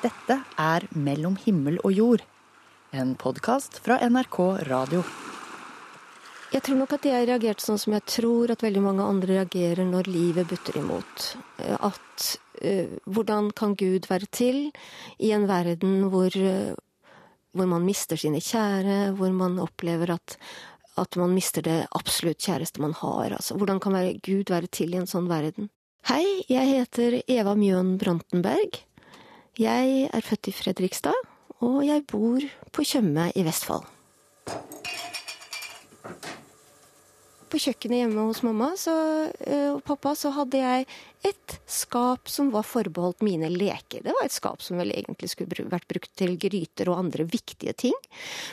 Dette er Mellom himmel og jord, en podkast fra NRK Radio. Jeg tror nok at jeg reagerte sånn som jeg tror at veldig mange andre reagerer når livet butter imot. At uh, hvordan kan Gud være til i en verden hvor, uh, hvor man mister sine kjære, hvor man opplever at, at man mister det absolutt kjæreste man har. Altså, hvordan kan være, Gud være til i en sånn verden? Hei, jeg heter Eva Mjøen Brantenberg. Jeg er født i Fredrikstad, og jeg bor på Tjøme i Vestfold. På kjøkkenet hjemme hos mamma så, eh, og pappa så hadde jeg et skap som var forbeholdt mine leker. Det var et skap som vel egentlig skulle vært brukt til gryter og andre viktige ting.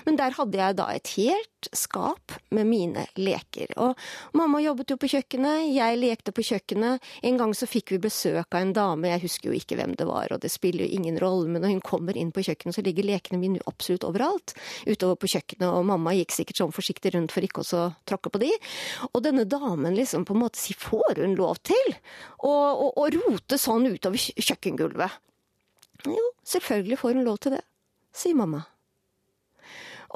Men der hadde jeg da et helt skap med mine leker. Og mamma jobbet jo på kjøkkenet, jeg lekte på kjøkkenet. En gang så fikk vi besøk av en dame, jeg husker jo ikke hvem det var, og det spiller jo ingen rolle, men når hun kommer inn på kjøkkenet, så ligger lekene mine absolutt overalt. Utover på kjøkkenet, og mamma gikk sikkert sånn forsiktig rundt for ikke å tråkke på de. Og denne damen liksom på en måte sier, får hun lov til? Og og, å rote sånn utover kjøkkengulvet. Jo, selvfølgelig får hun lov til det, sier mamma.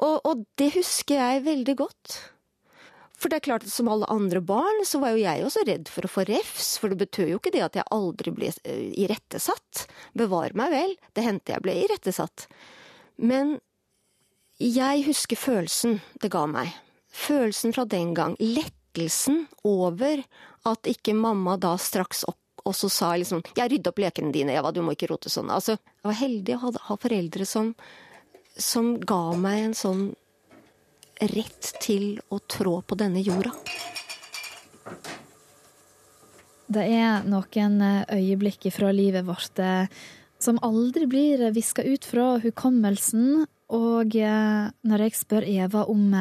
Og, og, det husker jeg veldig godt. For det er klart at som alle andre barn, så var jo jeg også redd for å få refs, for det betød jo ikke det at jeg aldri ble eh, irettesatt. Bevar meg vel, det hendte jeg ble irettesatt. Men jeg husker følelsen det ga meg. Følelsen fra den gang. Lettelsen over at ikke mamma da straks opp og så sa liksom 'Jeg rydder opp lekene dine, Eva, du må ikke rote sånn'. Altså, jeg var heldig å ha, foreldre som, som ga meg en sånn rett til å trå på denne jorda. Det er noen eh, øyeblikk fra livet vårt eh, som aldri blir viska ut fra hukommelsen. Og eh, når jeg spør Eva om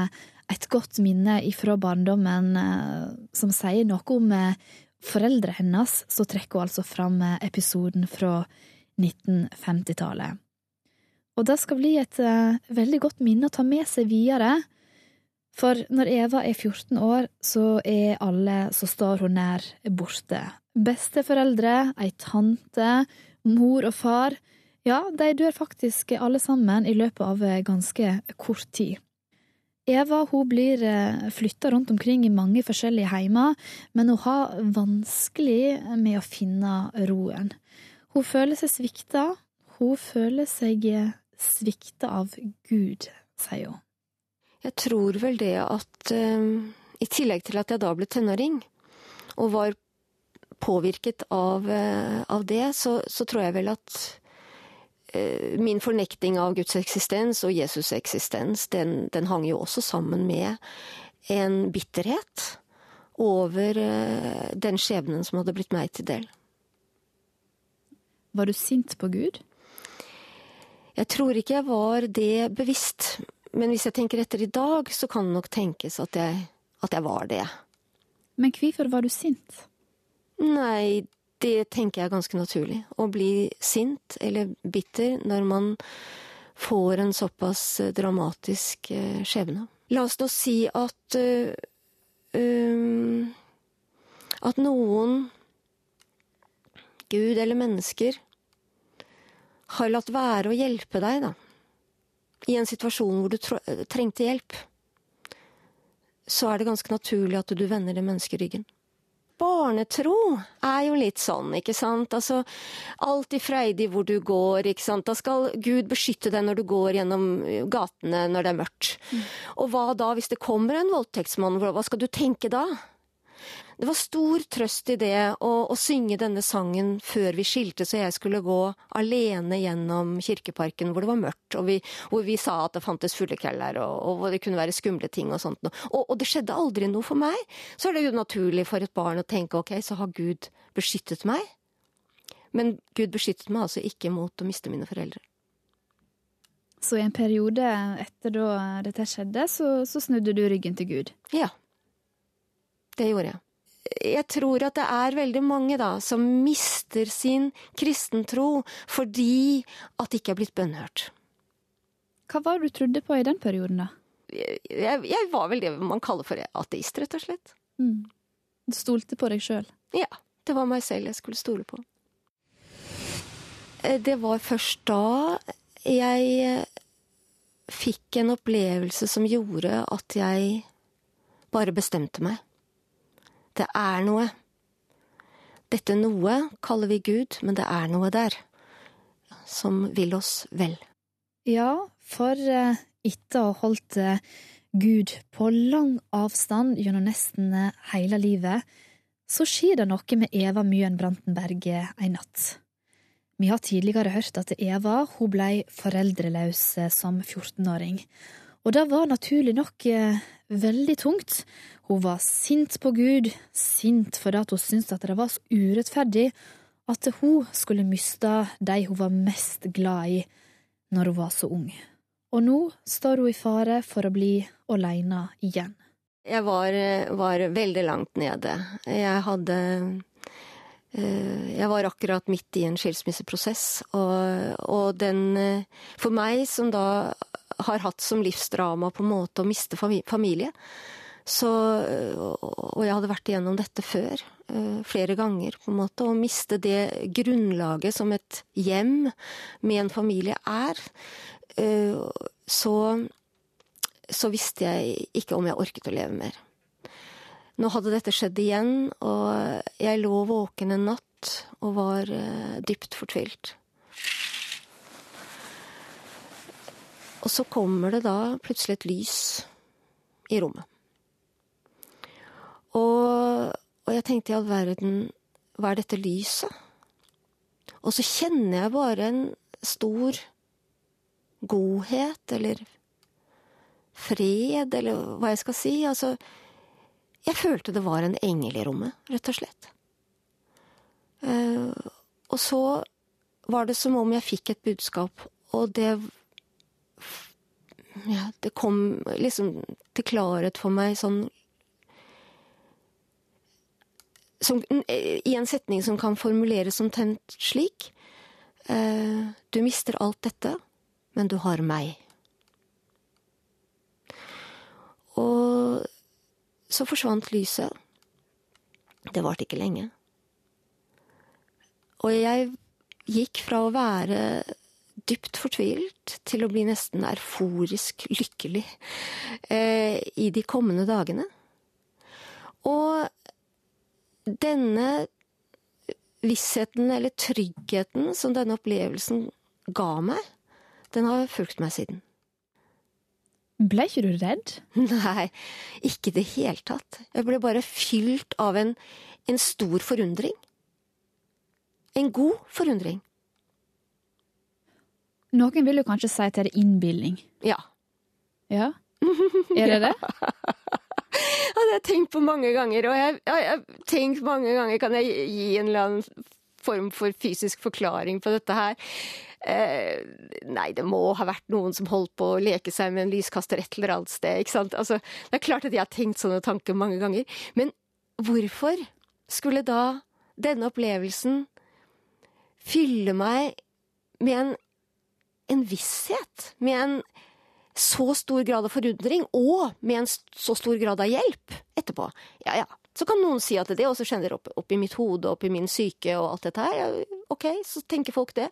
et godt minne ifra barndommen eh, som sier noe om eh, foreldre hennes, så trekker hun altså fram eh, episoden fra 1950-tallet. Og det skal bli et veldig godt minne å ta med seg videre. For når Eva er 14 år, så er alle som står hun nær, borte. Besteforeldre, ei tante, mor og far. Ja, de dør faktisk alle sammen i løpet av ganske kort tid. Eva hun blir eh, flytta rundt omkring i mange forskjellige heimer, men hun har vanskelig med å finne roen. Hun føler seg svikta. Hun føler seg eh, svikta av Gud, sier hun. Jeg tror vel det at um, i tillegg til at jeg da ble tenåring, og var påvirket av, av det, så, så, tror jeg vel at Eh, min fornekting av Guds eksistens og Jesus' eksistens, den, den hang jo også sammen med en bitterhet over eh, den skjebnen som hadde blitt meg til del. Var du sint på Gud? Jeg tror ikke jeg var det bevisst. Men hvis jeg tenker etter i dag, så kan det nok tenkes at jeg, at jeg var det. Men hvorfor var du sint? Nei, det tenker jeg er ganske naturlig. Å bli sint eller bitter når man får en såpass eh, dramatisk eh, skjebne. La oss nå si at uh, At noen, Gud eller mennesker, har latt være å hjelpe deg, da. I en situasjon hvor du trengte hjelp. Så er det ganske naturlig at du vender det mennesket ryggen barnetro er jo litt sånn, ikke sant. Altså, i freidig hvor du går, ikke sant. Da skal Gud beskytte deg når du går gjennom gatene når det er mørkt. Mm. Og hva da hvis det kommer en voldtektsmann, hva skal du tenke da? Det var stor trøst i det å, å, synge denne sangen før vi skilte, så jeg skulle gå alene gjennom kirkeparken hvor det var mørkt, og vi, hvor vi sa at det fantes fuglekeller, og, og hvor det kunne være skumle ting og sånt. Og, og, det skjedde aldri noe for meg. Så er det jo naturlig for et barn å tenke ok, så har Gud beskyttet meg. Men Gud beskyttet meg altså ikke mot å miste mine foreldre. Så i en periode etter da dette skjedde, så, så snudde du ryggen til Gud? Ja. Det gjorde jeg jeg tror at det er veldig mange da som mister sin kristentro fordi at de ikke er blitt bønnhørt. Hva var det du trodde på i den perioden, da? Jeg, jeg, var vel det man kaller for ateist, rett og slett. Mm. Du stolte på deg sjøl? Ja. Det var meg selv jeg skulle stole på. eh, det var først da jeg eh, fikk en opplevelse som gjorde at jeg bare bestemte meg. Det er noe. Dette noe kaller vi Gud, men det er noe der som vil oss vel. Ja, for eh, etter å ha holdt eh, Gud på lang avstand gjennom nesten eh, hele livet, så skjer det noe med Eva Myen Brantenberg en natt. Vi har tidligere hørt at Eva hun ble foreldreløs som 14-åring. Og det var naturlig nok veldig tungt. Hun var sint på Gud, sint fordi hun syntes at det var så urettferdig at hun skulle miste de hun var mest glad i når hun var så ung. Og nå står hun i fare for å bli aleine igjen. Jeg var, var, veldig langt nede. Jeg hadde eh, Jeg var akkurat midt i en skilsmisseprosess, og, og den For meg som da har hatt som livsdrama på en måte å miste familie, så, og jeg hadde vært igjennom dette før, eh, flere ganger, på en måte. Å miste det grunnlaget som et hjem med en familie er, eh, så, så visste jeg ikke om jeg orket å leve mer. Nå hadde dette skjedd igjen, og jeg lå våken en natt og var eh, dypt fortvilt. Og så kommer det da plutselig et lys i rommet. Og, og jeg tenkte i all verden, hva er dette lyset? Og så kjenner jeg bare en stor godhet, eller fred, eller hva jeg skal si. Altså, jeg følte det var en engel i rommet, rett og slett. Uh, og så var det som om jeg fikk et budskap, og det Ja, det kom liksom til klarhet for meg sånn som, I en setning som kan formuleres som tent slik eh, Du mister alt dette, men du har meg. Og så forsvant lyset. Det varte ikke lenge. Og jeg gikk fra å være dypt fortvilt til å bli nesten erforisk lykkelig eh, i de kommende dagene. Og denne vissheten, eller tryggheten, som denne opplevelsen ga meg, den har fulgt meg siden. Ble ikke du redd? Nei, ikke i det hele tatt. Jeg ble bare fylt av en, en stor forundring. En god forundring. Noen vil jo kanskje si at det er innbilning. Ja. Ja? Er det det? Det har jeg tenkt på mange ganger, og jeg har tenkt mange ganger kan jeg gi en eller annen form for fysisk forklaring på dette her. Eh, nei, det må ha vært noen som holdt på å leke seg med en lyskaster et eller annet sted. ikke sant? Altså, det er klart at jeg har tenkt sånne tanker mange ganger. Men hvorfor skulle da denne opplevelsen fylle meg med en, en visshet? Med en så stor grad av forundring, og med en så stor grad av hjelp etterpå. Ja ja, så kan noen si at det også skjender opp, opp i mitt hode, opp i min syke og alt dette her. Ok, så tenker folk det.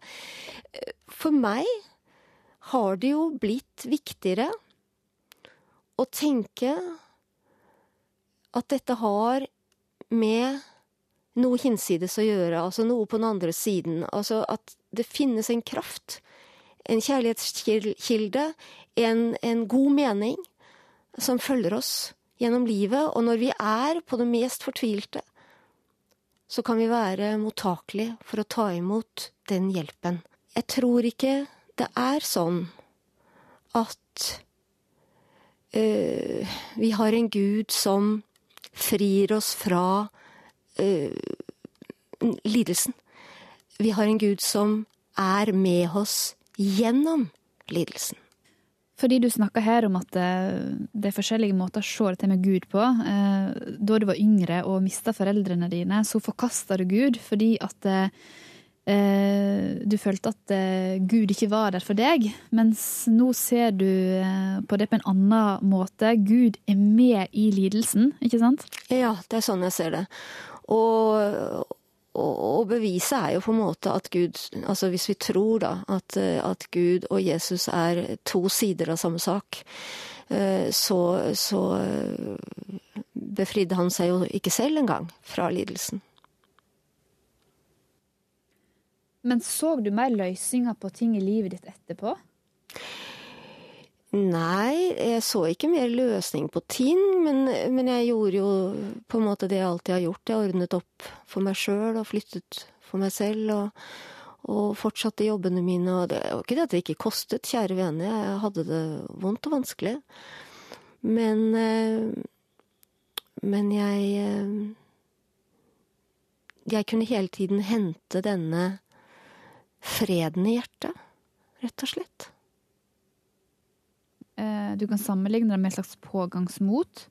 For meg har det jo blitt viktigere å tenke at dette har med noe hinsides å gjøre, altså noe på den andre siden. Altså at det finnes en kraft, en kjærlighetskilde, en, en god mening som følger oss gjennom livet. Og når vi er på det mest fortvilte, så kan vi være mottakelige for å ta imot den hjelpen. Jeg tror ikke det er sånn at øh, vi har en gud som frir oss fra øh, lidelsen. Vi har en gud som er med oss gjennom lidelsen. Fordi du snakka her om at eh, det er forskjellige måter å se dette med Gud på. Eh, da du var yngre og mista foreldrene dine, så forkasta du Gud fordi at eh, du følte at Gud ikke var der for deg. Mens nå ser du på det på en annen måte. Gud er med i lidelsen, ikke sant? Ja, det er sånn jeg ser det. Og, og, beviset er jo på en måte at Gud Altså hvis vi tror da at, at Gud og Jesus er to sider av samme sak, så, så befridde han seg jo ikke selv engang fra lidelsen. Men så du mer løsninger på ting i livet ditt etterpå? Nei, jeg så ikke mer løsning på ting, men, men, jeg gjorde jo på en måte det jeg alltid har gjort. Jeg ordnet opp for meg sjøl og flyttet for meg selv og, og fortsatte jobbene mine. Og det var ikke det at det ikke kostet, kjære vene, jeg hadde det vondt og vanskelig. Men eh, Men jeg eh, Jeg kunne hele tiden hente denne freden i hjertet, rett og slett. Eh, du kan sammenligne det med et slags pågangsmot?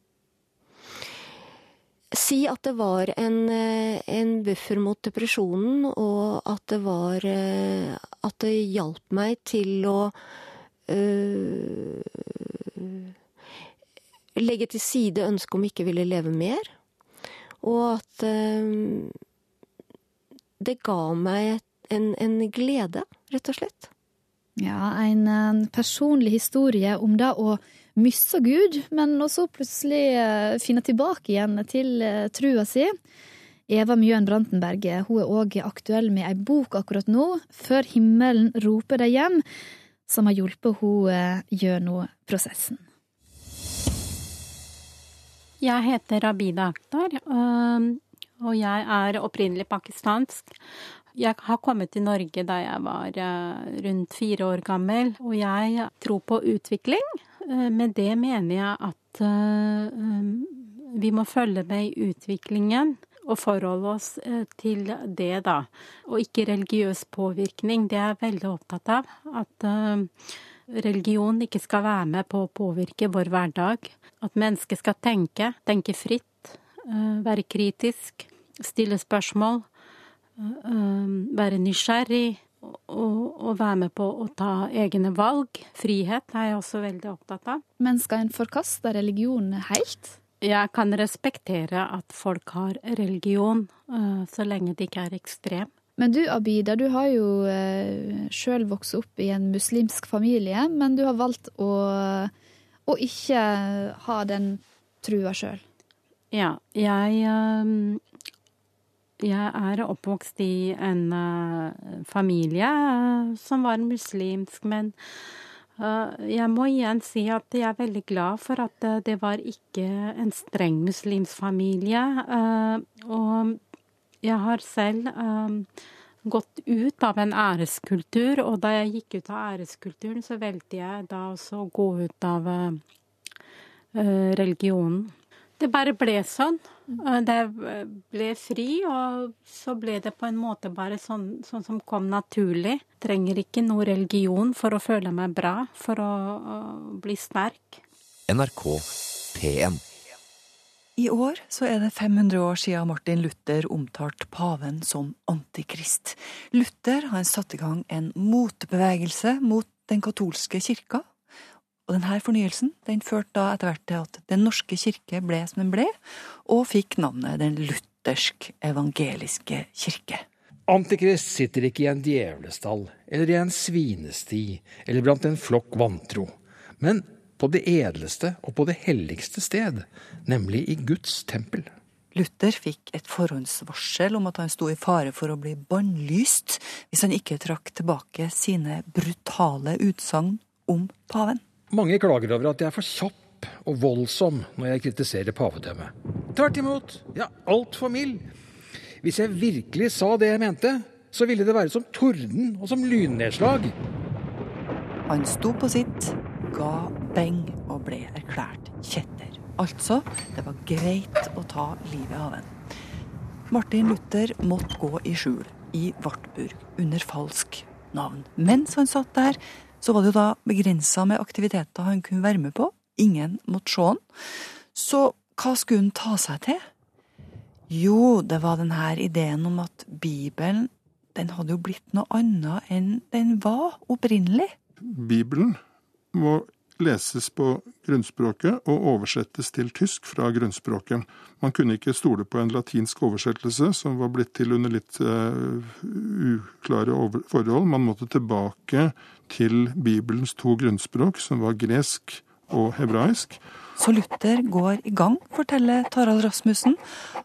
Si at det var en, eh, en, buffer mot depresjonen, og at det var eh, At det hjalp meg til å øh, legge til side ønsket om ikke ville leve mer. Og at øh, det ga meg en, en glede, rett og slett. Ja, en personlig historie om det å miste Gud, men også plutselig eh, finne tilbake igjen til eh, trua si. Eva Mjøen Brantenberget hun er òg aktuell med ei bok akkurat nå, 'Før himmelen roper deg hjem', som har hjulpet henne eh, gjennom prosessen. Jeg heter Rabida Akhtar, og jeg er opprinnelig pakistansk. Jeg har kommet til Norge da jeg var eh, rundt fire år gammel, og jeg tror på utvikling. Eh, med det mener jeg at eh, vi må følge med i utviklingen og forholde oss til det, da. Og ikke religiøs påvirkning. Det er jeg veldig opptatt av. At religion ikke skal være med på å påvirke vår hverdag. At mennesket skal tenke, tenke fritt, være kritisk, stille spørsmål være nysgjerrig og, og, være med på å ta egne valg. Frihet er jeg også veldig opptatt av. Men skal en forkaste religion helt? Jeg kan respektere at folk har religion, så lenge det ikke er ekstrem. Men du Abida, du har jo uh, sjøl vokst opp i en muslimsk familie, men du har valgt å, å ikke ha den trua sjøl. Ja, jeg jeg er oppvokst i en uh, familie uh, som var muslimsk, men uh, jeg må igjen si at jeg er veldig glad for at det var ikke en streng muslimsk familie. og jeg har selv gått ut av en æreskultur, og da jeg gikk ut av æreskulturen, så valgte jeg da også å gå ut av religionen. Det bare ble sånn. Det ble fri, og så ble det på en måte bare sånn, sånn som kom naturlig. Trenger ikke noe religion for å føle meg bra, for å, å bli sterk. NRK P1 i år så er det 500 år siden Martin Luther omtalte paven som antikrist. Luther har satt i gang en motbevegelse mot den katolske kirka, og denne fornyelsen den førte da etter hvert til at Den norske kirke ble som den ble, og fikk navnet Den luthersk-evangeliske kirke. Antikrist sitter ikke i en djevlestall eller i en svinesti eller blant en flokk vantro, men på det edleste og på det helligste sted, nemlig i Guds tempel. Luther fikk et forhåndsvarsel om at han sto i fare for å bli bannlyst hvis han ikke trakk tilbake sine brutale utsagn om paven. Mange klager over at jeg er for kjapp og voldsom når jeg kritiserer pavedømmet. Tvert imot, jeg er altfor mild. Hvis jeg virkelig sa det jeg mente, så ville det være som torden og som lynnedslag. Han sto på sitt, ga beng og ble erklært kjetter. Altså, det var greit å ta livet av en. Martin Luther måtte gå i skjul i Wartburg under falsk navn. Mens han satt der, så var det jo da begrensa med aktiviteter han kunne være med på. Ingen måtte se han. Så hva skulle han ta seg til? Jo, det var denne ideen om at Bibelen den hadde jo blitt noe annet enn den var opprinnelig. Bibelen må leses på grunnspråket og oversettes til tysk fra grunnspråket. Man kunne ikke stole på en latinsk oversettelse som var blitt til under litt uh, uklare forhold. Man måtte tilbake til Bibelens to grunnspråk, som var gresk og hebraisk. Så Luther går i gang, forteller Tarald Rasmussen.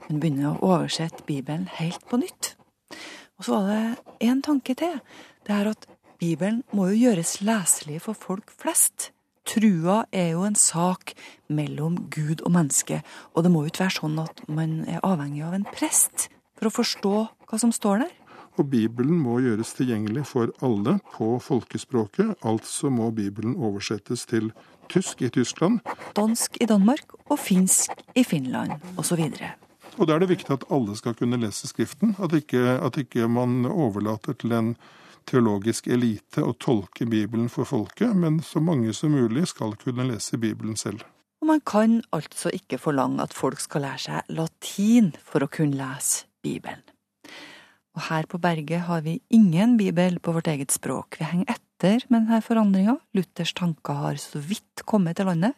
Hun begynner å oversette Bibelen helt på nytt. Og så var det én tanke til. Det er at Bibelen må jo gjøres leselig for folk flest. Trua er jo en sak mellom Gud og menneske, og det må jo ikke være sånn at man er avhengig av en prest for å forstå hva som står der. Og Bibelen må gjøres tilgjengelig for alle på folkespråket, altså må Bibelen oversettes til tysk i Tyskland. Dansk i Danmark og finsk i Finland osv. Og da er det viktig at alle skal kunne lese Skriften, at ikke, at ikke man overlater til en teologisk elite å tolke Bibelen for folket, men så mange som mulig skal kunne lese Bibelen selv. Og man kan altså ikke forlange at folk skal lære seg latin for å kunne lese Bibelen. Og her på berget har vi ingen bibel på vårt eget språk. Vi henger etter med denne forandringa. Luthers tanker har så vidt kommet til landet.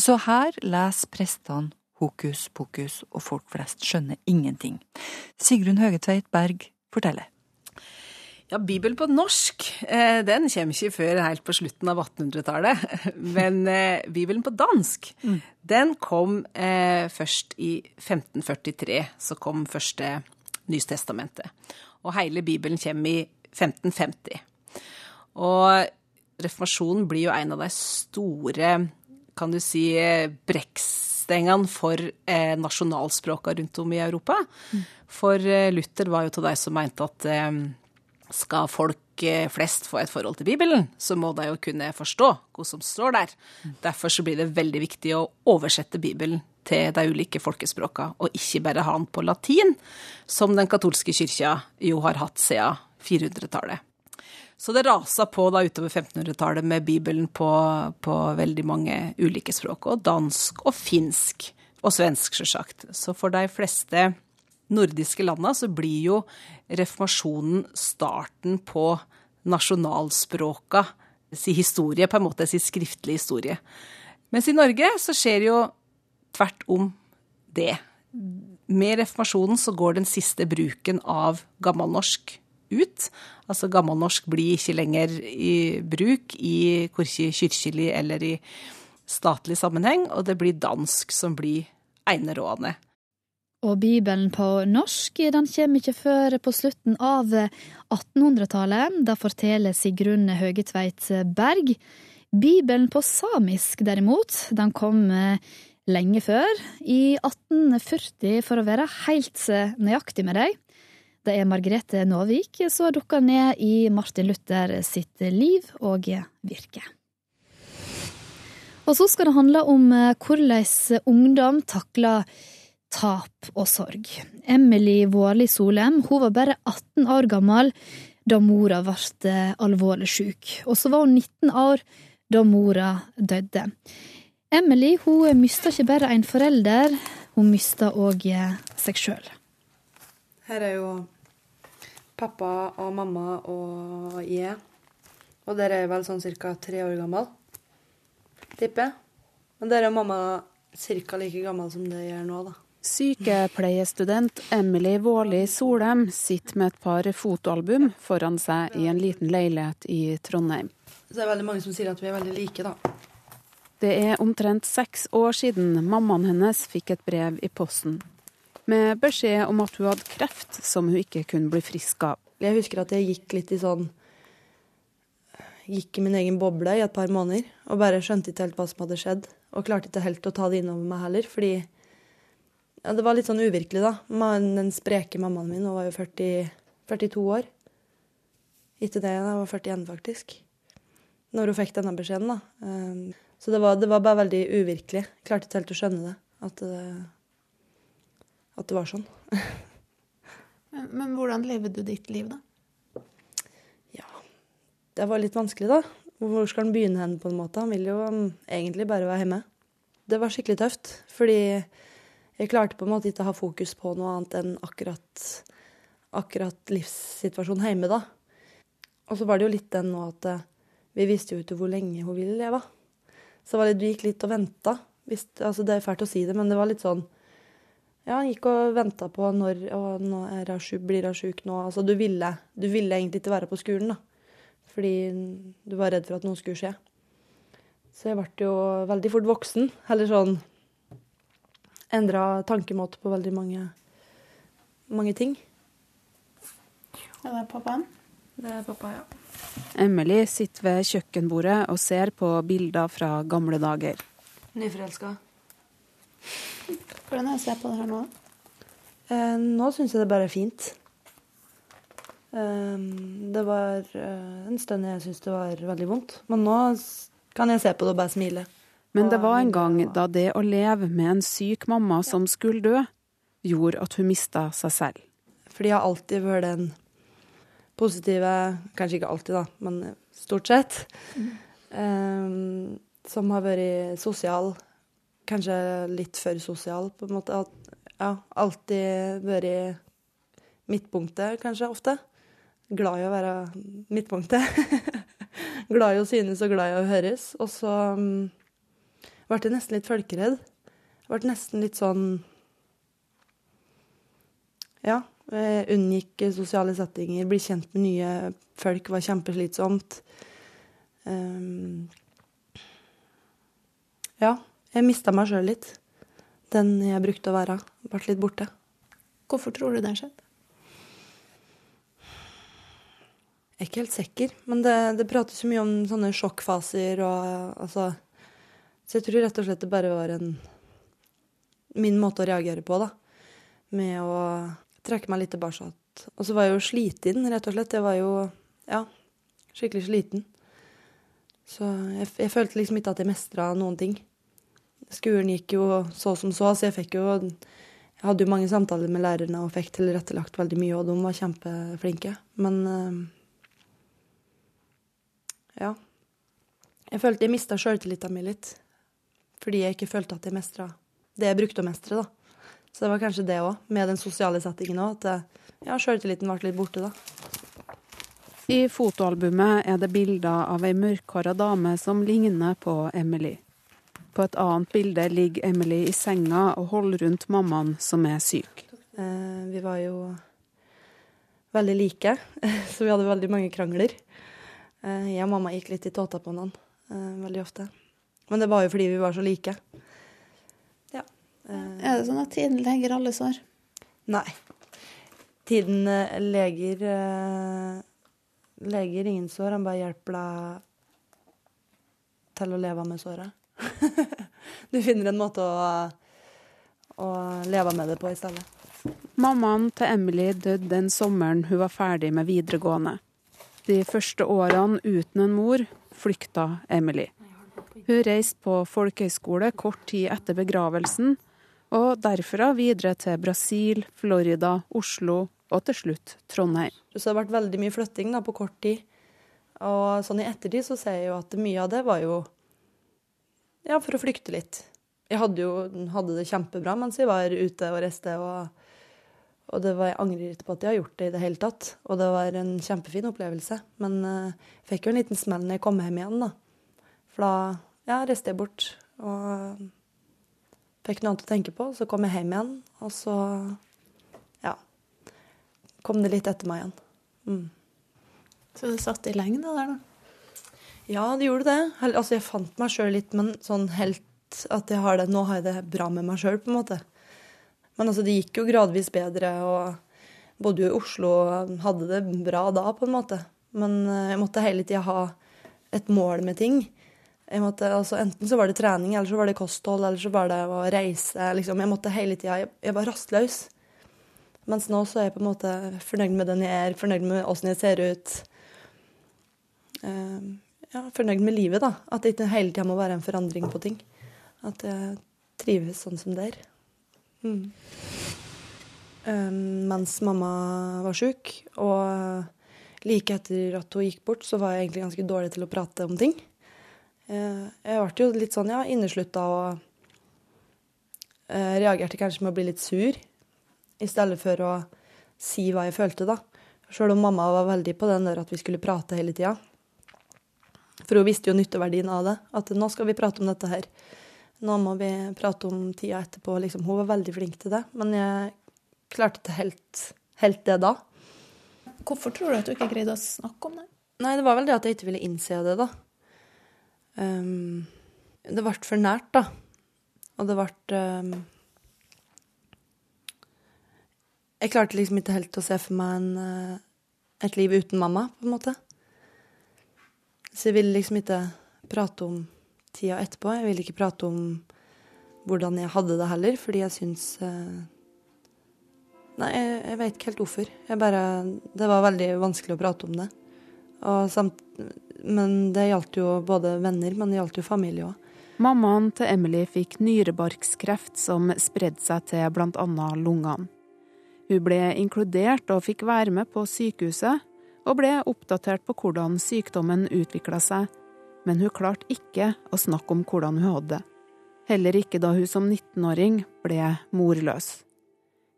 Så her leser prestene hokus pokus, og folk flest skjønner ingenting. Sigrun Høgetveit Berg forteller. Ja, Bibelen på norsk eh, den kommer ikke før helt på slutten av 1800-tallet. Men eh, Bibelen på dansk mm. den kom eh, først i 1543. Så kom første Nystestamentet. Og hele Bibelen kommer i 1550. Og reformasjonen blir jo en av de store, kan du si, brekkstengene for eh, nasjonalspråka rundt om i Europa. Mm. For Luther var jo til de som mente at skal folk eh, flest få et forhold til Bibelen, så må de jo kunne forstå hva som står der. Derfor så blir det veldig viktig å oversette Bibelen til de ulike folkespråka, og ikke bare ha den på latin, som den katolske kyrkja jo har hatt siden 400-tallet. Så det rasa på da utover 1500-tallet med Bibelen på, på, veldig mange ulike språk, og dansk og finsk og svensk, sjølsagt. Så for de fleste nordiske landa så blir jo reformasjonen starten på nasjonalspråka si historie, på en måte si skriftlig historie. Mens i Norge så skjer jo tvert om det. Med reformasjonen så går den siste bruken av gammelnorsk ut. Altså gammelnorsk blir ikke lenger i bruk i korkje kirkelig eller i statlig sammenheng, og det blir dansk som blir enerådende. Og Bibelen på norsk den kommer ikke før på slutten av 1800-tallet. Da forteller Sigrun Høgetveit Berg. Bibelen på samisk, derimot, den kom lenge før. I 1840, for å være helt eh, nøyaktig med deg. Det er Margrethe Nåvik som dukker ned i Martin Luther sitt liv og virke. Og så skal det handle om eh, hvordan ungdom takler tap og sorg. Emily Vårli Solem hun var bare 18 år gammel da mora ble eh, alvorlig syk, og så var hun 19 år da mora døde. Emily hun mista ikke bare en forelder, hun mista òg eh, seg sjøl. Her er jo pappa og mamma og jeg. Og dere er vel sånn ca. tre år gammel, tipper jeg. Og dere er mamma ca. like gammel som det jeg er nå, da. Sykepleiestudent Emily Våli Solheim sitter med et par fotoalbum foran seg i en liten leilighet i Trondheim. Så det er veldig mange som sier at vi er veldig like, da. Det er omtrent seks år siden mammaen hennes fikk et brev i posten med beskjed om at hun hadde kreft som hun ikke kunne bli frisk av. Jeg husker at jeg gikk litt i sånn Gikk i min egen boble i et par måneder og bare skjønte ikke helt hva som hadde skjedd. Og klarte ikke helt å ta det innover meg heller, fordi ja, det var litt sånn uvirkelig, da. Den spreke mammaen min hun var jo 40, 42 år. Etter det jeg var 41, faktisk. Når hun fikk denne beskjeden, da. Så det var, det var, bare veldig uvirkelig. Jeg klarte ikke helt å skjønne det. At det, at det var sånn. men, men hvordan levde du ditt liv, da? Ja, det var litt vanskelig, da. Hvor skal han begynne hen, på en måte? Han vil jo um, egentlig bare være hjemme. Det var skikkelig tøft, fordi jeg klarte på en måte ikke å ha fokus på noe annet enn akkurat, akkurat livssituasjonen hjemme, da. Og så var det jo litt den nå at eh, vi visste jo ikke hvor lenge hun ville leve. Så det var det du gikk litt og venta. Altså, det er fælt å si det, men det var litt sånn Ja, han gikk og venta på når og nå er jeg sjuk, blir jeg sjuk nå? Altså, du ville, du ville egentlig ikke være på skolen, da. Fordi du var redd for at noe skulle skje. Så jeg ble jo veldig fort voksen. Eller sånn Endra tankemåte på veldig mange, mange ting. Ja, det er pappaen? Det er pappa, ja. Emily sitter ved kjøkkenbordet og ser på bilder fra gamle dager. Nyforelska. Hvordan er det å se på det her nå? Eh, nå syns jeg det bare er fint. Eh, det var eh, en stund jeg syntes det var veldig vondt. Men nå kan jeg se på det og bare smile. Men det var en gang da det å leve med en syk mamma som skulle dø, gjorde at hun mista seg selv. Fordi jeg har alltid vært den positive Kanskje ikke alltid, da, men stort sett. Mm. som har vært sosial. Kanskje litt for sosial, på en måte. At, ja, alltid vært midtpunktet, kanskje, ofte. Glad i å være midtpunktet. glad i å synes og glad i å høres. Og så um, ble jeg nesten litt folkeredd. Ble nesten litt sånn Ja. Jeg unngikk sosiale settinger. Bli kjent med nye folk var kjempeslitsomt. Um, ja. Jeg mista meg sjøl litt. Den jeg brukte å være, ble litt borte. Hvorfor tror du det skjedde? Jeg er ikke helt sikker, men det, det prates så mye om sånne sjokkfaser og altså Så jeg tror rett og slett det bare var en min måte å reagere på, da. Med å trekke meg litt tilbake. Og så var jeg jo sliten, rett og slett. Jeg var jo, ja, skikkelig sliten. Så jeg, jeg følte liksom ikke at jeg mestra noen ting. Skolen gikk jo så som så, så jeg fikk jo Jeg hadde jo mange samtaler med lærerne og fikk tilrettelagt veldig mye, og de var kjempeflinke. Men ja. Jeg følte jeg mista sjøltilliten min litt. Fordi jeg ikke følte at jeg mestra det jeg brukte å mestre, da. Så det var kanskje det òg, med den sosiale settingen òg, at ja, sjøltilliten ble litt borte, da. I fotoalbumet er det bilder av ei mørkhåra dame som ligner på Emily. På et annet bilde ligger Emily i senga og holder rundt mammaen som er syk. Eh, vi var jo veldig like, så vi hadde veldig mange krangler. Eh, jeg og mamma gikk litt i tåta på hverandre eh, veldig ofte. Men det var jo fordi vi var så like. Eh, er det sånn at tiden leger alle sår? Nei. Tiden leger Leger ingen sår, han bare hjelper deg til å leve med såret. du finner en måte å, å leve med det på i stedet. Mammaen til Emily døde den sommeren hun var ferdig med videregående. De første årene uten en mor flykta Emily. Hun reiste på folkehøyskole kort tid etter begravelsen, og derfra videre til Brasil, Florida, Oslo og til slutt Trondheim. Så det har vært veldig mye flytting da, på kort tid. Og sånn i ettertid så ser jeg jo at mye av det var jo ja, for å flykte litt. Jeg hadde jo hadde det kjempebra mens jeg var ute og reiste. Og, og det var, jeg angrer ikke på at jeg har gjort det i det hele tatt. Og det var en kjempefin opplevelse. Men jeg fikk jo en liten smell når jeg kom hjem igjen, da. For da ja, reiste jeg bort og fikk noe annet å tenke på. Så kom jeg hjem igjen, og så ja, kom det litt etter meg igjen. Mm. Så du satt i lengde der, da? Ja, det gjorde det. Altså, jeg fant meg sjøl litt, men sånn helt at jeg har det Nå har jeg det bra med meg sjøl, på en måte. Men altså, det gikk jo gradvis bedre, og bodde jo i Oslo og hadde det bra da, på en måte. Men eh, jeg måtte hele tida ha et mål med ting. Jeg måtte, altså, enten så var det trening, eller så var det kosthold, eller så var det å reise. Liksom. Jeg måtte hele tida Jeg, jeg var rastløs. Mens nå så er jeg på en måte fornøyd med den jeg er, fornøyd med åssen jeg ser ut. Uh, ja, fornøyd med livet, da. At det ikke hele tida må være en forandring på ting. At jeg trives sånn som det er. Mm. Um, mens mamma var sjuk, og like etter at hun gikk bort, så var jeg egentlig ganske dårlig til å prate om ting. Uh, jeg ble jo litt sånn, ja, inneslutta og uh, reagerte kanskje med å bli litt sur, i stedet for å si hva jeg følte, da. Sjøl om mamma var veldig på den der at vi skulle prate hele tida. For hun visste jo nytteverdien av det. At nå skal vi prate om dette her. Nå må vi prate om tida etterpå. Liksom. Hun var veldig flink til det. Men jeg klarte ikke helt, helt det da. Hvorfor tror du at du ikke greide å snakke om det? Nei, det var vel det at jeg ikke ville innse det, da. Um, det ble for nært, da. Og det ble um, Jeg klarte liksom ikke helt å se for meg en, uh, et liv uten mamma, på en måte. Så jeg ville liksom ikke prate om tida etterpå. Jeg ville ikke prate om hvordan jeg hadde det heller, fordi jeg syns uh, Nei, jeg, jeg vet ikke helt hvorfor. Jeg bare Det var veldig vanskelig å prate om det. Og Samt, men det gjaldt jo både venner, men det gjaldt jo familie òg. Mammaen til Emily fikk nyrebarkskreft som spredde seg til bl.a. lungene. Hun ble inkludert og fikk være med på sykehuset, og ble oppdatert på hvordan sykdommen utvikla seg, men hun klarte ikke å snakke om hvordan hun hadde det. Heller ikke da hun som 19-åring ble morløs.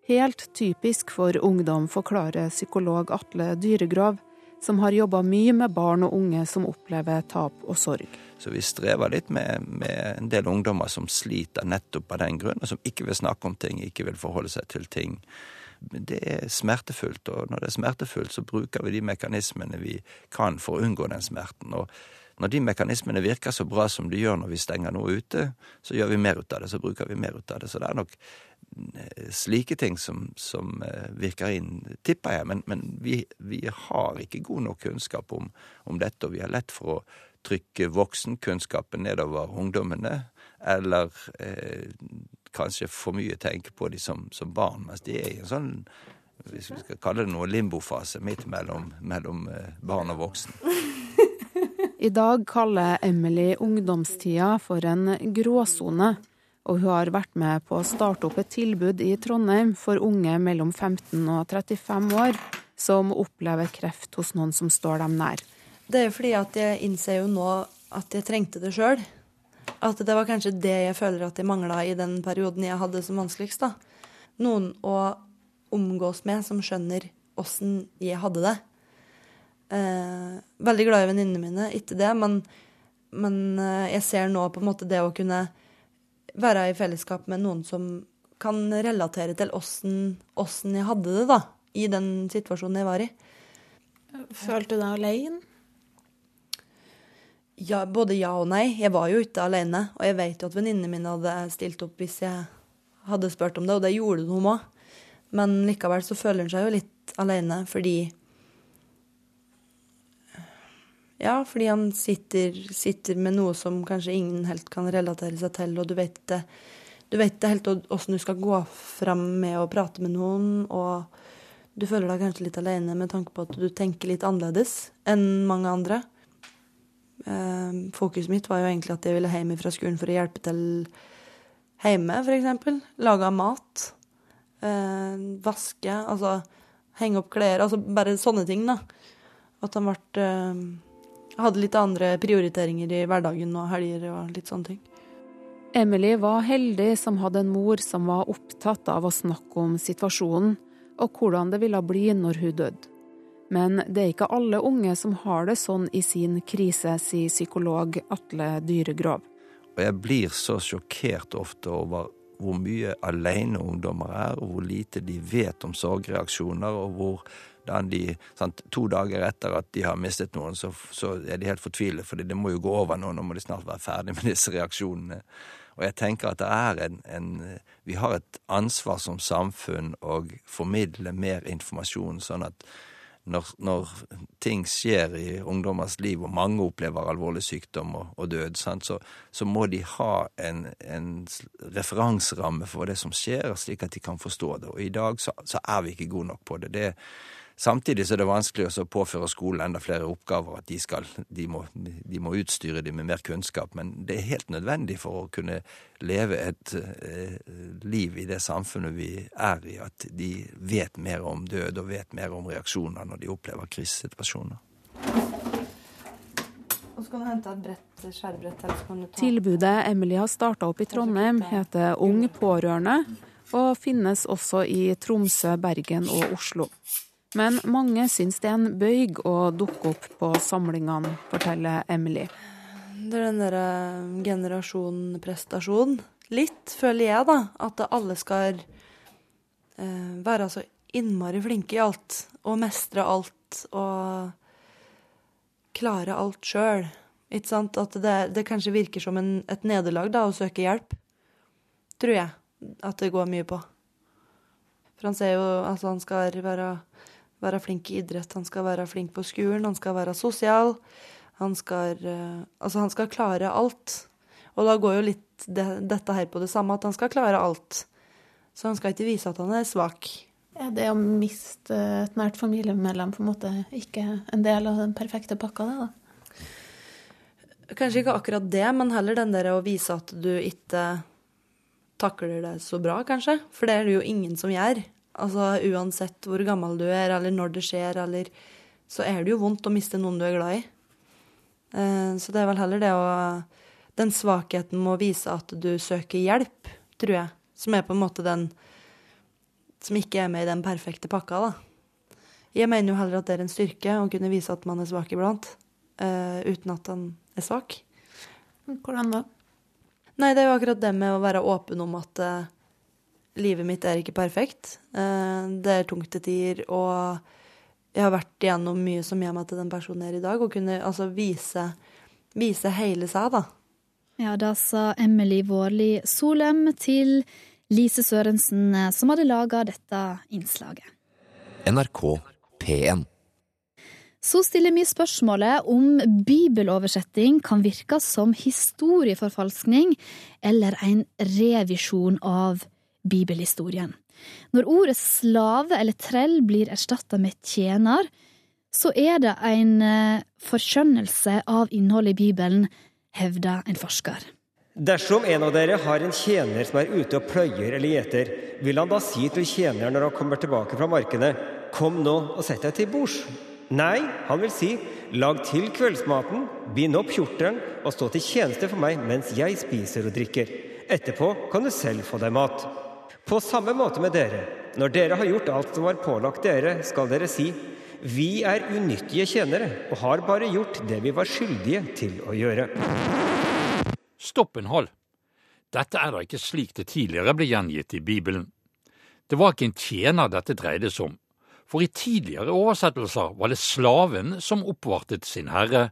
Helt typisk for ungdom, forklarer psykolog Atle Dyregrov, som har jobba mye med barn og unge som opplever tap og sorg. Så vi strever litt med, med, en del ungdommer som sliter nettopp av den grunn, og som ikke vil snakke om ting, ikke vil forholde seg til ting. Det er smertefullt, og når det er smertefullt, så bruker vi de mekanismene vi kan for å unngå den smerten. Og når de mekanismene virker så bra som de gjør når vi stenger noe ute, så gjør vi mer ut av det, så bruker vi mer ut av det. Så det er nok slike ting som, som eh, virker inn, tipper jeg. Men, men vi, vi, har ikke god nok kunnskap om, om, dette, og vi har lett for å trykke voksenkunnskapen nedover ungdommene. Eller eh, kanskje for mye tenke på de som, som, barn, mens de er i en sånn hvis vi skal kalle det noe limbofase midt mellom, mellom eh, barn og voksen. I dag kaller Emily ungdomstida for en gråsone og hun har vært med på å starte opp et tilbud i Trondheim for unge mellom 15 og 35 år som opplever kreft hos noen som står dem nær. Det er jo fordi at jeg innser jo nå at jeg trengte det sjøl. At det var kanskje det jeg føler at jeg mangla i den perioden jeg hadde som vanskeligst. da. Noen å omgås med som skjønner åssen jeg hadde det. Eh, veldig glad i venninnene mine, ikke det, men, men eh, jeg ser nå på en måte det å kunne være i fellesskap med noen som kan relatere til åssen jeg hadde det da, i den situasjonen jeg var i. Følte du deg alene? Ja, både ja og nei. Jeg var jo ikke alene. Og jeg vet jo at venninnene mine hadde stilt opp hvis jeg hadde spurt om det, og det gjorde de òg. Men likevel så føler en seg jo litt alene fordi ja, fordi han sitter, sitter, med noe som kanskje ingen helt kan relatere seg til, og du vet det, du vet det helt åssen du skal gå fram med å prate med noen, og du føler deg kanskje litt alene med tanke på at du tenker litt annerledes enn mange andre. Eh, fokuset mitt var jo egentlig at jeg ville hjem fra skolen for å hjelpe til hjemme, f.eks. Lage mat. Eh, vaske. Altså henge opp klær. Altså bare sånne ting, da. At han ble eh, hadde litt andre prioriteringer i hverdagen og helger og litt sånne ting. Emily var heldig som hadde en mor som var opptatt av å snakke om situasjonen og hvordan det ville bli når hun døde. Men det er ikke alle unge som har det sånn i sin krise, sier psykolog Atle Dyregrov. Og jeg blir så sjokkert ofte over hvor mye alene ungdommer er, og hvor lite de vet om sorgreaksjoner, og hvor de, sant, To dager etter at de har mistet noen, så, så er de helt fortvilet, for det må jo gå over nå, nå må de snart være ferdig med disse reaksjonene. Og jeg tenker at det er en, en Vi har et ansvar som samfunn å formidle mer informasjon, sånn at når, når, ting skjer i ungdommers liv, og mange opplever alvorlig sykdom og, og død, så, så, må de ha en, en, referanseramme for det som skjer, slik at de kan forstå det. Og i dag så, så er vi ikke gode nok på det. det Samtidig så er det vanskelig å påføre skolen enda flere oppgaver. At de, skal, de, må, de må utstyre dem med mer kunnskap. Men det er helt nødvendig for å kunne leve et eh, liv i det samfunnet vi er i, at de vet mer om død og vet mer om reaksjoner når de opplever krisesituasjoner. Tilbudet Emily har starta opp i Trondheim, heter Ung pårørende, og finnes også i Tromsø, Bergen og Oslo. Men mange syns det er en bøyg å dukke opp på samlingene, forteller Emily. Det er den derre generasjon-prestasjon. Litt, føler jeg, da. At alle skal eh, være så innmari flinke i alt. Og mestre alt. Og klare alt sjøl. Ikke sant? At det, det kanskje virker som en, et nederlag da, å søke hjelp. Tror jeg at det går mye på. For han ser jo altså han skal være, være flink i idrett, han skal være flink på skolen, han skal være sosial. Han skal, eh, altså han skal klare alt. Og da går jo litt det, dette her på det samme, at han skal klare alt. Så han skal ikke vise at han er svak. Ja, det å miste et nært familiemedlem på en måte ikke en del av den perfekte pakka, det, da? Kanskje ikke akkurat det, men heller den der å vise at du ikke takler det så bra, kanskje. For det er det jo ingen som gjør. Altså uansett hvor gammel du er, eller når det skjer, eller Så er det jo vondt å miste noen du er glad i. Eh, så det er vel heller det å Den svakheten med å vise at du søker hjelp, tror jeg, som er på en måte den som ikke er med i den perfekte pakka, da. Jeg mener jo heller at det er en styrke å kunne vise at man er svak iblant, uh, uten at man er svak. Hvordan da? Nei, det er jo akkurat det med å være åpen om at uh, livet mitt er ikke perfekt. Uh, det er tungt til tider, og jeg har vært igjennom mye som gjør meg til den personen jeg er i dag, og kunne altså vise, vise hele seg, da. Ja, da sa Emily Vårli Solem til Lise Sørensen, som hadde laga dette innslaget. NRK P1. Så stiller vi spørsmålet om bibeloversetting kan virke som historieforfalskning eller en revisjon av bibelhistorien. Når ordet slave eller trell blir erstatta med tjener, så er det en forskjønnelse av innholdet i Bibelen, hevder en forsker. Dersom en av dere har en tjener som er ute og pløyer eller gjeter, vil han da si til tjeneren når han kommer tilbake fra markene, kom nå og sett deg til bords? Nei, han vil si, lag til kveldsmaten, bind opp kjortelen og stå til tjeneste for meg mens jeg spiser og drikker. Etterpå kan du selv få deg mat. På samme måte med dere. Når dere har gjort alt som var pålagt dere, skal dere si, vi er unyttige tjenere og har bare gjort det vi var skyldige til å gjøre. Stopp en hal. Dette er da ikke slik det tidligere ble gjengitt i Bibelen. Det var ikke en tjener dette dreide seg om, for i tidligere oversettelser var det slaven som oppvartet sin herre,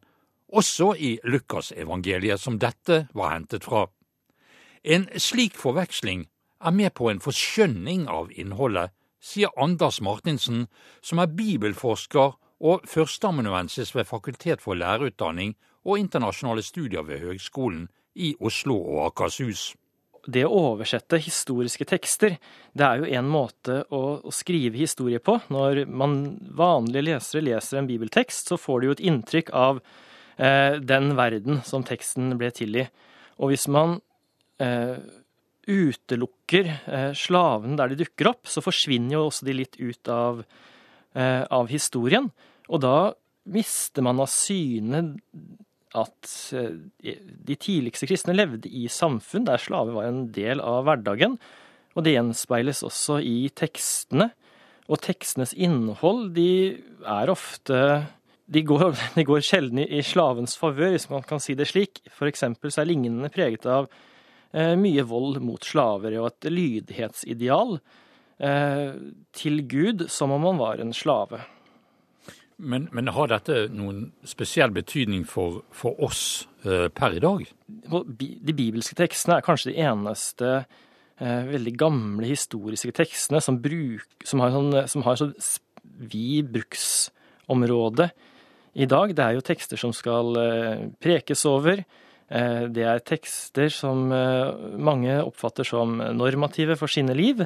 også i Lukasevangeliet som dette var hentet fra. En slik forveksling er med på en forskjønning av innholdet, sier Anders Martinsen, som er bibelforsker og førsteamanuensis ved Fakultet for lærerutdanning og internasjonale studier ved Høgskolen i Oslo og Akershus. Det å oversette historiske tekster, det er jo en måte å, å, skrive historie på. Når man vanlige lesere leser en bibeltekst, så får de jo et inntrykk av eh, den verden som teksten ble til i. Og hvis man eh, utelukker eh, slavene der de dukker opp, så forsvinner jo også de litt ut av, eh, av historien. Og da mister man av syne at eh, de tidligste kristne levde i samfunn der slaver var en del av hverdagen. Og det gjenspeiles også i tekstene. Og tekstenes innhold, de er ofte De går, de går sjelden i slavens favør, hvis man kan si det slik. For eksempel så er lignende preget av mye vold mot slaver og et lydighetsideal eh, til Gud som om han var en slave. Men, men, har dette noen spesiell betydning for, for oss eh, per i dag? De bibelske tekstene er kanskje de eneste eh, veldig gamle historiske tekstene som, bruk, som har, sånn, som har så vid bruksområde i dag. Det er jo tekster som skal eh, prekes over. Eh, det er tekster som eh, mange oppfatter som normative for sine liv.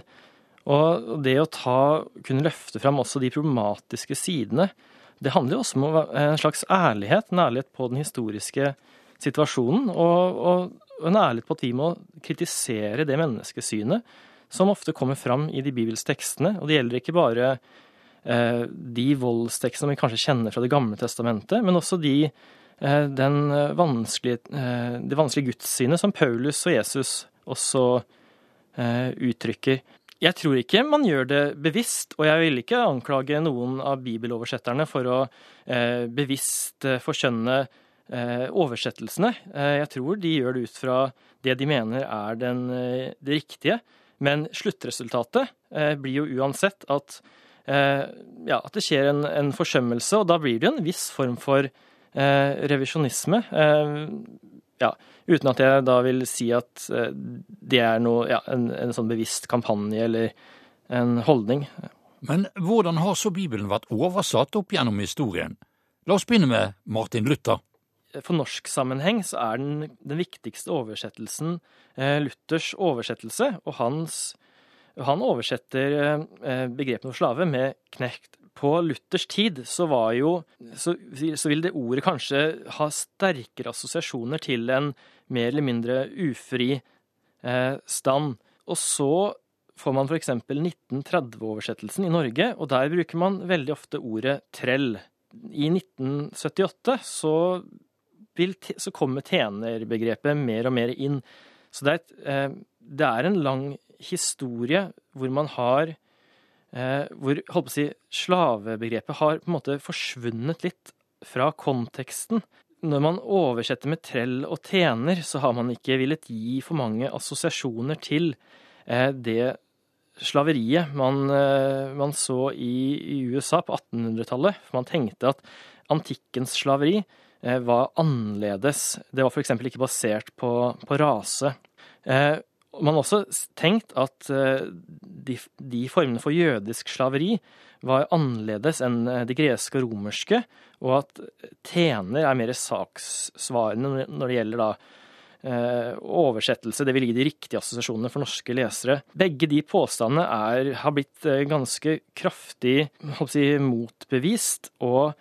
Og det å ta, kunne løfte fram også de problematiske sidene det handler jo også om en slags ærlighet, en ærlighet på den historiske situasjonen, og, og en ærlighet på at vi må kritisere det menneskesynet som ofte kommer fram i de bibelstekstene. Og det gjelder ikke bare eh, de voldstekstene vi kanskje kjenner fra Det gamle testamentet, men også de, eh, vanskelige, eh, det vanskelige gudssynet som Paulus og Jesus også eh, uttrykker. Jeg tror ikke man gjør det bevisst, og jeg vil ikke anklage noen av bibeloversetterne for å eh, bevisst forkjønne eh, oversettelsene. Eh, jeg tror de gjør det ut fra det de mener er den, eh, det riktige. Men sluttresultatet eh, blir jo uansett at, ja, at det skjer en, en, forsømmelse, og da blir det en viss form for revisjonisme. ja, Uten at jeg da vil si at eh, det er noe, ja, en, en sånn bevisst kampanje eller en holdning. Men hvordan har så Bibelen vært oversatt opp gjennom historien? La oss begynne med Martin Luther. For norsk sammenheng så er den, den viktigste oversettelsen eh, Luthers oversettelse, og hans, han oversetter eh, begrepet om slave med knekt på Luthers tid så var jo så, så, vil det ordet kanskje ha sterkere assosiasjoner til en mer eller mindre ufri eh, stand. Og så får man f.eks. 1930-oversettelsen i Norge, og der bruker man veldig ofte ordet trell. I 1978 så, vil, så kommer tjenerbegrepet mer og mer inn. Så det er, et, eh, det er en lang historie hvor man har hvor holdt på å si, slavebegrepet har på en måte forsvunnet litt fra konteksten. Når man oversetter med trell og tjener, så har man ikke villet gi for mange assosiasjoner til eh, det slaveriet man, eh, man så i, i, USA på 1800-tallet. For man tenkte at antikkens slaveri var annerledes. Det var f.eks. ikke basert på, på rase. Man har også tenkt at eh, de, de, formene for jødisk slaveri var annerledes enn eh, de greske og romerske, og at tjener er mer sakssvarende når det gjelder da eh, oversettelse. Det vil gi de riktige assosiasjonene for norske lesere. Begge de påstandene er, har blitt ganske kraftig si, motbevist, og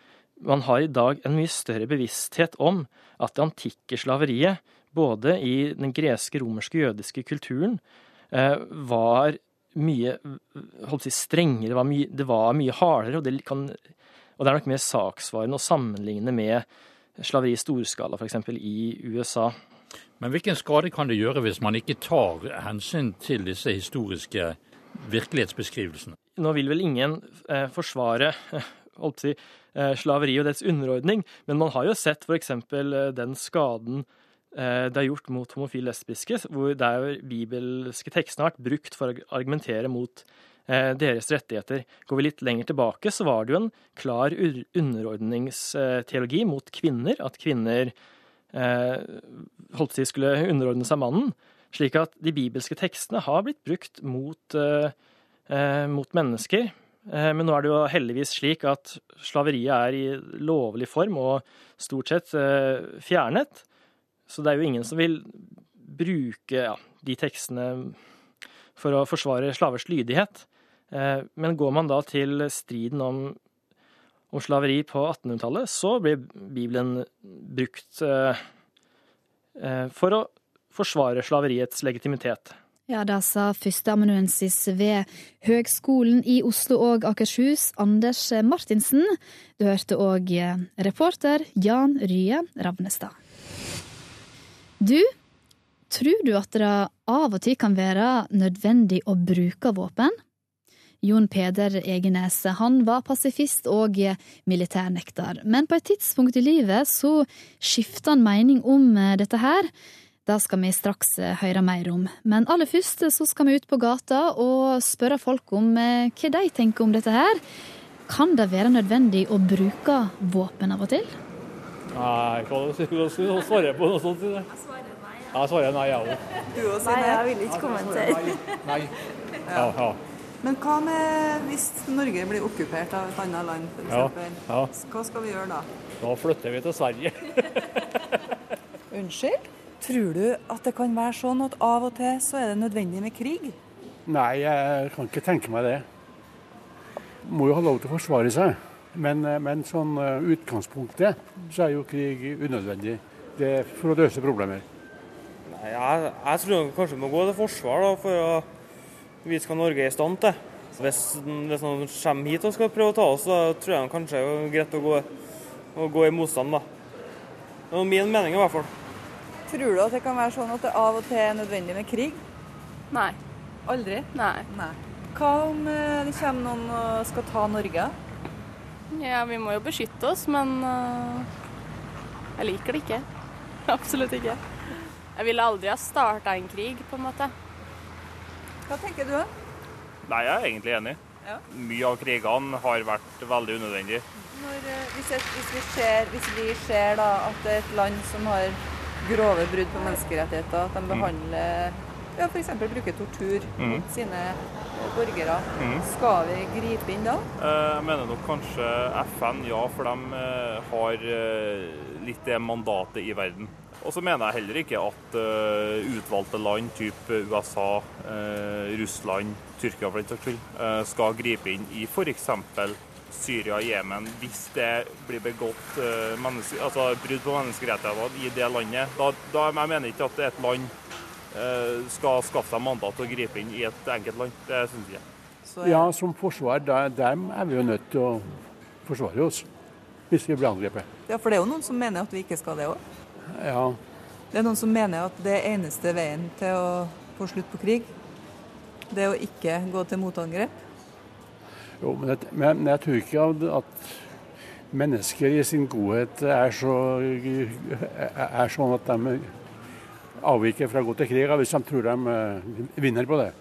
man har i dag en mye større bevissthet om at det antikke slaveriet både i den greske, romerske, jødiske kulturen eh, var mye holdt si, strengere, det var mye, det var mye hardere, og det, kan, og det er nok mer saksvarende å sammenligne med slaveri i storskala, f.eks. i USA. Men hvilken skade kan det gjøre hvis man ikke tar hensyn til disse historiske virkelighetsbeskrivelsene? Nå vil vel ingen eh, forsvare holdt si, eh, slaveri og dets underordning, men man har jo sett f.eks. Eh, den skaden det er gjort mot homofile lesbiske, hvor der bibelske tekstene har vært brukt for å argumentere mot eh, deres rettigheter. Går vi litt lenger tilbake, så var det jo en klar underordningsteologi mot kvinner. At kvinner eh, holdt seg skulle underordne seg mannen. Slik at de bibelske tekstene har blitt brukt mot, mot mennesker. Men nå er det jo heldigvis slik at slaveriet er i lovlig form og stort sett fjernet. Så det er jo ingen som vil bruke ja, de tekstene for å forsvare slavers lydighet. Eh, men går man da til striden om, om slaveri på 1800-tallet, så blir Bibelen brukt eh, eh, for å forsvare slaveriets legitimitet. Ja, det sa førsteamanuensis ved Høgskolen i Oslo og Akershus, Anders Martinsen. Du hørte òg reporter Jan Rye Ravnestad. Du, tror du at det av og til kan være nødvendig å bruke våpen? Jon Peder Egenes han var pasifist og militærnekter, men på et tidspunkt i livet så skifta han mening om eh, dette her. Det skal vi straks eh, høre mer om, men aller først så skal vi ut på gata og spørre folk om eh, hva de tenker om dette her. Kan det være nødvendig å bruke våpen av og til? Nei, hva skal du svare på noe sånt? Jeg svarer nei. Jeg svarer nei, jeg òg. Nei, jeg vil ikke kommentere. Nei. Ja, ja. Men hva med hvis Norge blir okkupert av et annet land, f.eks.? Ja, ja. Hva skal vi gjøre da? Da flytter vi til Sverige. Unnskyld? Tror du at det kan være sånn at av og til så er det nødvendig med krig? Nei, jeg kan ikke tenke meg det. Må jo ha lov til å forsvare seg. Men, eh, men sånn eh, utgangspunktet så er jo krig unødvendig. Det er for å løse problemer. Nei, jeg, jeg tror kanskje vi må gå til forsvar da, for å vise hva Norge er i stand til. Hvis, hvis noen kommer hit og skal prøve å ta oss, så tror jeg kanskje det er greit å gå, å gå i motstand. da. Det er min mening i hvert fall. Tror du at det kan være sånn at det av og til er nødvendig med krig? Nei. Aldri? Nei. Nei. Hva om eh, det kommer noen og skal ta Norge? Ja, vi må jo beskytte oss, men øh, jeg liker det ikke. Absolutt ikke. Jeg ville aldri ha starta en krig, på en måte. Hva tenker du? Nei, jeg er egentlig enig. Ja. Mye av krigene har vært veldig unødvendig. Når, eh, hvis, et, hvis, vi ser, hvis vi ser da, at det er et land som har grove brudd på menneskerettigheter, at de Mm. behandler ja, f.eks. bruker tortur Mm. mot sine eh, borgere, Mm. skal vi gripe inn da? Eh, Jeg mener nok kanskje FN, ja, for de eh, har eh, litt det mandatet i verden. Og så mener jeg heller ikke at eh, utvalgte land, type USA, eh, Russland, Tyrkia for den saks skyld, eh, skal gripe inn i f.eks. Syria og Jemen hvis det blir begått eh, altså brudd på menneskerettighetene i det landet. Da, da jeg mener ikke at det er et land eh, skal skaffe seg mandat til å gripe inn i et enkelt land. Det syns jeg. Ja, som forsvar, der, dem er vi jo nødt til å forsvare oss hvis vi blir angrepet. Ja, for det er jo noen som mener at vi ikke skal det òg. Ja, Det er noen som mener at det eneste veien til å få slutt på krig, det er å ikke gå til motangrep. jo, men, jeg, men jeg tror ikke at mennesker i sin godhet er, så, er sånn at de avviker fra å gå til krig hvis de tror de eh, vinner på det.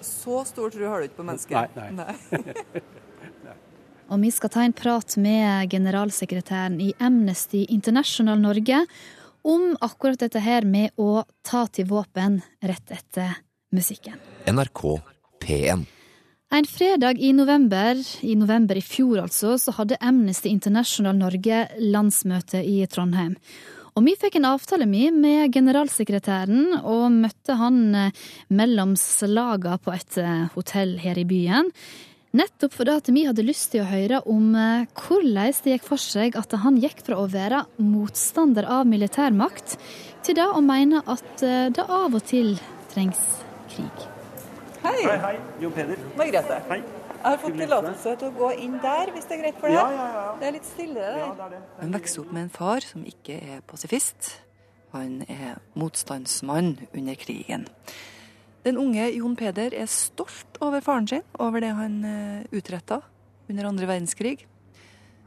Så stor tro har du ikke på mennesker. Nei, nei. Og vi skal ta en prat med generalsekretæren i Amnesty International Norge om akkurat dette her med å ta til våpen rett etter musikken. NRK P1. En fredag i november, i november i fjor altså, så hadde Amnesty International Norge landsmøte i Trondheim. Og vi fikk en avtale med, med generalsekretæren, og møtte han eh, mellom slaga på et eh, hotell her i byen. Nettopp fordi at vi hadde lyst til å høre om eh, hvordan det gikk for seg at han gikk fra å være motstander av militærmakt, til det å mene at det av og til trengs krig. Hei. Hei, hei. Jo Peder. Margrethe. Hei. Jeg har fått tillatelse til å gå inn der, hvis det er greit for deg. Ja, ja, ja. Det er litt stillere der. Han vokser opp med en far som ikke er pasifist. Han er motstandsmann under krigen. Den unge Jon Peder er stolt over faren sin, over det han utretta under andre verdenskrig.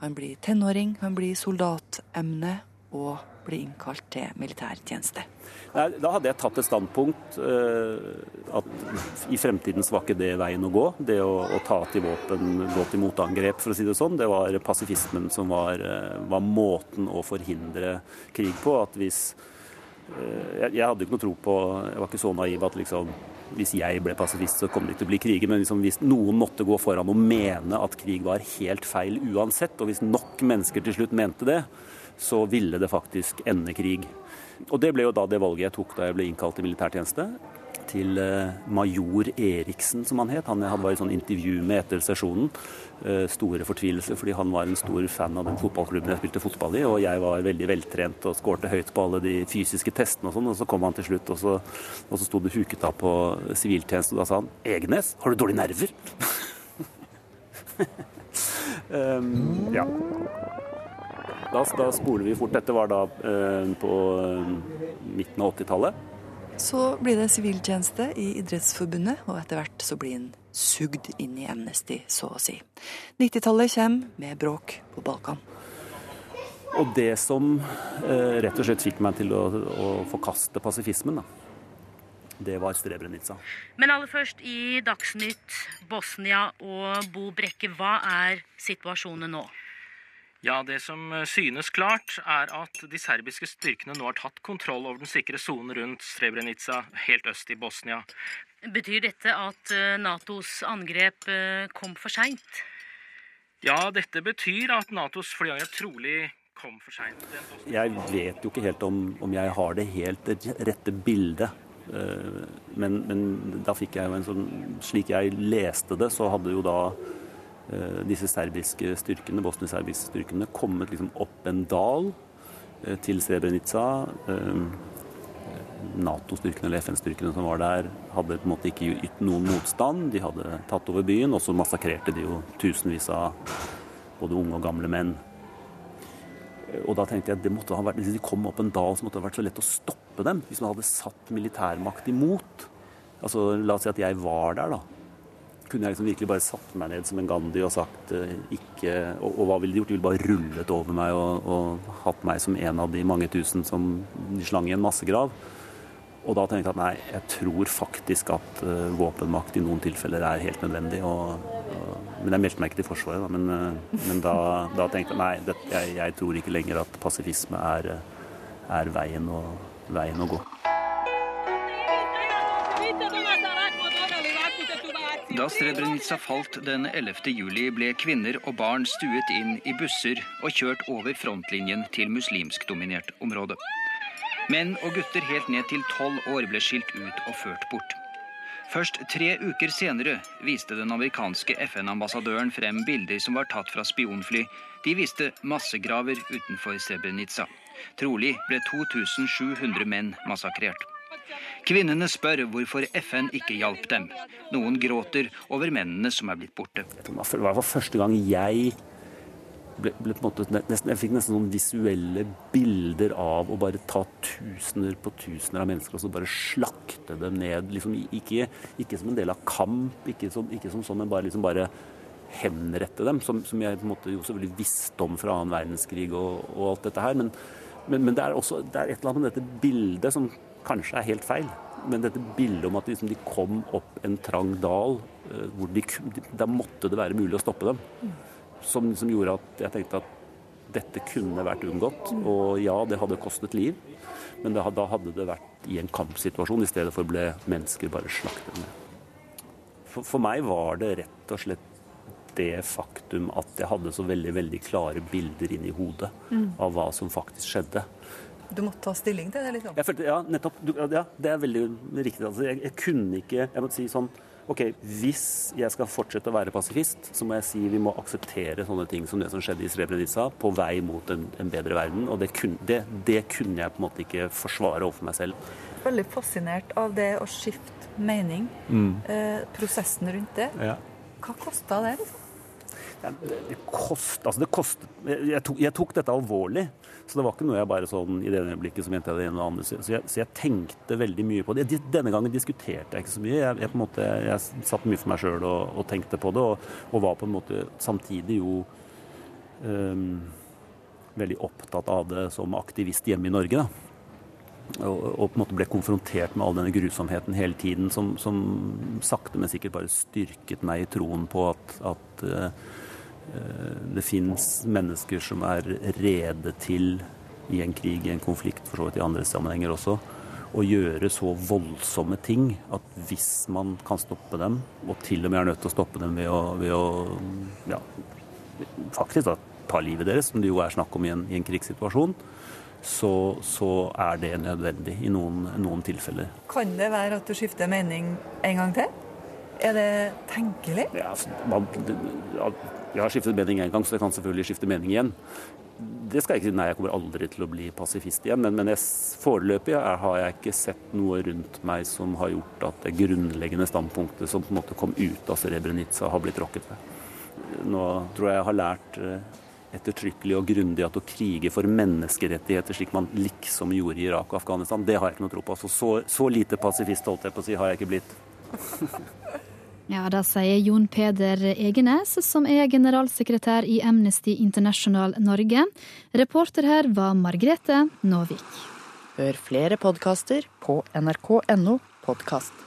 Han blir tenåring, han blir soldatemne og blir innkalt til militærtjeneste. Nei, da hadde jeg tatt et standpunkt eh, at i fremtiden var ikke det veien å gå. Det å, å ta til våpen, gå til motangrep, for å si det sånn. Det var pasifismen som var, eh, var måten å forhindre krig på. At hvis eh, jeg, jeg hadde ikke noe tro på Jeg var ikke så naiv at liksom hvis jeg ble pasifist, så kom det ikke til å bli kriger. Men liksom, hvis noen måtte gå foran og mene at krig var helt feil uansett, og hvis nok mennesker til slutt mente det, så ville det faktisk ende krig. Og det ble jo da det valget jeg tok da jeg ble innkalt til militærtjeneste. Til eh, major Eriksen, som han het. Han hadde vært i sånn intervju med etter sesjonen. Eh, store fortvilelse, fordi han var en stor fan av den fotballklubben jeg spilte fotball i. Og jeg var veldig veltrent og skårte høyt på alle de fysiske testene og sånn. Og så kom han til slutt, og så, og så sto det huket av på siviltjeneste, og da sa han Egenes, har du dårlige nerver? um, ja. Da, da spoler vi fort. Dette var da eh, på eh, midten av 80-tallet. Så blir det siviltjeneste i Idrettsforbundet, og etter hvert så blir han sugd inn i Amnesty, så å si. 90-tallet kommer med bråk på Balkan. Og det som eh, rett og slett fikk meg til å, å forkaste pasifismen, da, det var Srebrenica. Men aller først i Dagsnytt Bosnia og Bo Brekke, hva er situasjonen nå? Ja, Det som eh, synes klart, er at de serbiske styrkene nå har tatt kontroll over den sikre sonen rundt Srebrenica, helt øst i Bosnia. Betyr dette at eh, Natos angrep eh, kom for seint? Ja, dette betyr at Natos flyangrep trolig kom for seint. Jeg vet jo ikke helt om, om jeg har det helt rette bildet. Eh, Men, men da fikk jeg jo en sånn Slik jeg leste det, så hadde jo da disse serbiske styrkene, bosnisk-serbiske styrkene kommet liksom opp en dal eh, til Srebrenica. Nato-styrkene eller FN-styrkene som var der, hadde på en måte ikke ytt noen motstand. De hadde tatt over byen, og så massakrerte de jo tusenvis av både unge og gamle menn. Og da tenkte jeg at det måtte ha vært, de kom opp en dal, så måtte ha vært så lett å stoppe dem. Hvis man hadde satt militærmakt imot. Altså, La oss si at jeg var der, da. Kunne jeg liksom virkelig bare satt meg ned som en Gandhi og sagt eh, ikke og, og hva ville de gjort? De ville bare rullet over meg og, og hatt meg som en av de mange tusen som de slang i en massegrav. Og da tenkte jeg at nei, jeg tror faktisk at uh, våpenmakt i noen tilfeller er helt nødvendig. Og, og, men jeg meldte meg ikke til Forsvaret, da. Men, uh, men da, da, tenkte jeg nei, det, jeg, jeg, tror ikke lenger at pasifisme er, er veien, å, veien å gå. Da Srebrenica falt den 11. juli, ble kvinner og barn stuet inn i busser og kjørt over frontlinjen til muslimskdominert område. Menn og gutter helt ned til tolv år ble skilt ut og ført bort. Først tre uker senere viste den amerikanske FN-ambassadøren frem bilder som var tatt fra spionfly. De viste massegraver utenfor Srebrenica. Trolig ble 2700 menn massakrert. Kvinnene spør hvorfor FN ikke hjalp dem. Noen gråter over mennene som er blitt borte. Det var første gang jeg ble, ble måte, nesten, jeg fikk nesten noen visuelle bilder av å bare ta tusener på tusener av mennesker og så bare slakte dem ned. Liksom, ikke, ikke, som en del av kamp, ikke som, ikke som sånn, men bare, liksom bare henrette dem. Som, som, jeg måte jo selvfølgelig visste om fra annen verdenskrig og, og alt dette her. Men, men, men det, er også, det er et eller annet med dette bildet som kanskje er helt feil. Men dette bildet om at liksom, de kom opp en trang dal, uh, hvor de, da måtte det være mulig å stoppe dem som, som, gjorde at jeg tenkte at dette kunne vært unngått. Og ja, det hadde kostet liv, men det, da hadde det vært i en kampsituasjon i stedet for ble mennesker bare slaktet ned. For, for meg var det rett og slett det faktum at jeg hadde så veldig veldig klare bilder inn i hodet mm. av hva som faktisk skjedde. Du måtte ta stilling til det? liksom? Følte, ja, nettopp. Ja, det er veldig riktig. Altså, jeg, jeg kunne ikke Jeg måtte si sånn ok, hvis jeg skal fortsette å være pasifist, så må jeg si vi må akseptere sånne ting som det som skjedde i Srebrenica, på vei mot en, en bedre verden. Og det, kun, det, det, kunne jeg på en måte ikke forsvare overfor meg selv. Veldig fascinert av det å skifte mening. Mm. Eh, prosessen rundt det. Ja. Hva kosta det? liksom? det, det, kost, altså det kost, jeg, tok, jeg, tok, dette alvorlig. Så det var ikke noe jeg bare sånn i det øyeblikket som mente jeg det ene eller andre. Så jeg, så jeg, tenkte veldig mye på det. Denne gangen diskuterte jeg ikke så mye. Jeg, jeg på en måte, jeg satt mye for meg sjøl og, og, tenkte på det, og, og, var på en måte samtidig jo um, veldig opptatt av det som aktivist hjemme i Norge. da. Og, og, på en måte ble konfrontert med all denne grusomheten hele tiden, som, som sakte, men sikkert bare styrket meg i troen på at, at uh, det fins mennesker som er rede til, i en krig, i en konflikt, for så vidt i andre sammenhenger også, å gjøre så voldsomme ting at hvis man kan stoppe dem, og til og med er nødt til å stoppe dem ved å, ved å ja, faktisk da, ta livet deres, som det jo er snakk om i en, i en krigssituasjon, så, så, er det nødvendig i noen, noen tilfeller. Kan det være at du skifter mening en gang til? Er det tenkelig? Ja, altså, man, jeg har skiftet mening én gang, så jeg kan selvfølgelig skifte mening igjen. Det skal jeg ikke si nei, jeg kommer aldri til å bli pasifist igjen. Men, men jeg, foreløpig har jeg ikke sett noe rundt meg som har gjort at det grunnleggende standpunktet som på en måte kom ut av Srebrenica, har blitt rokket ved. Nå tror jeg jeg har lært eh, ettertrykkelig og grundig at å krige for menneskerettigheter, slik man liksom gjorde i Irak og Afghanistan, det har jeg ikke noe tro på. Så, så, så lite pasifist holdt jeg på å si, har jeg ikke blitt. Ja, Det sier Jon Peder Egenes, som er generalsekretær i Amnesty International Norge. Reporter her var Margrethe Nåvik. Hør flere podkaster på nrk.no podkast.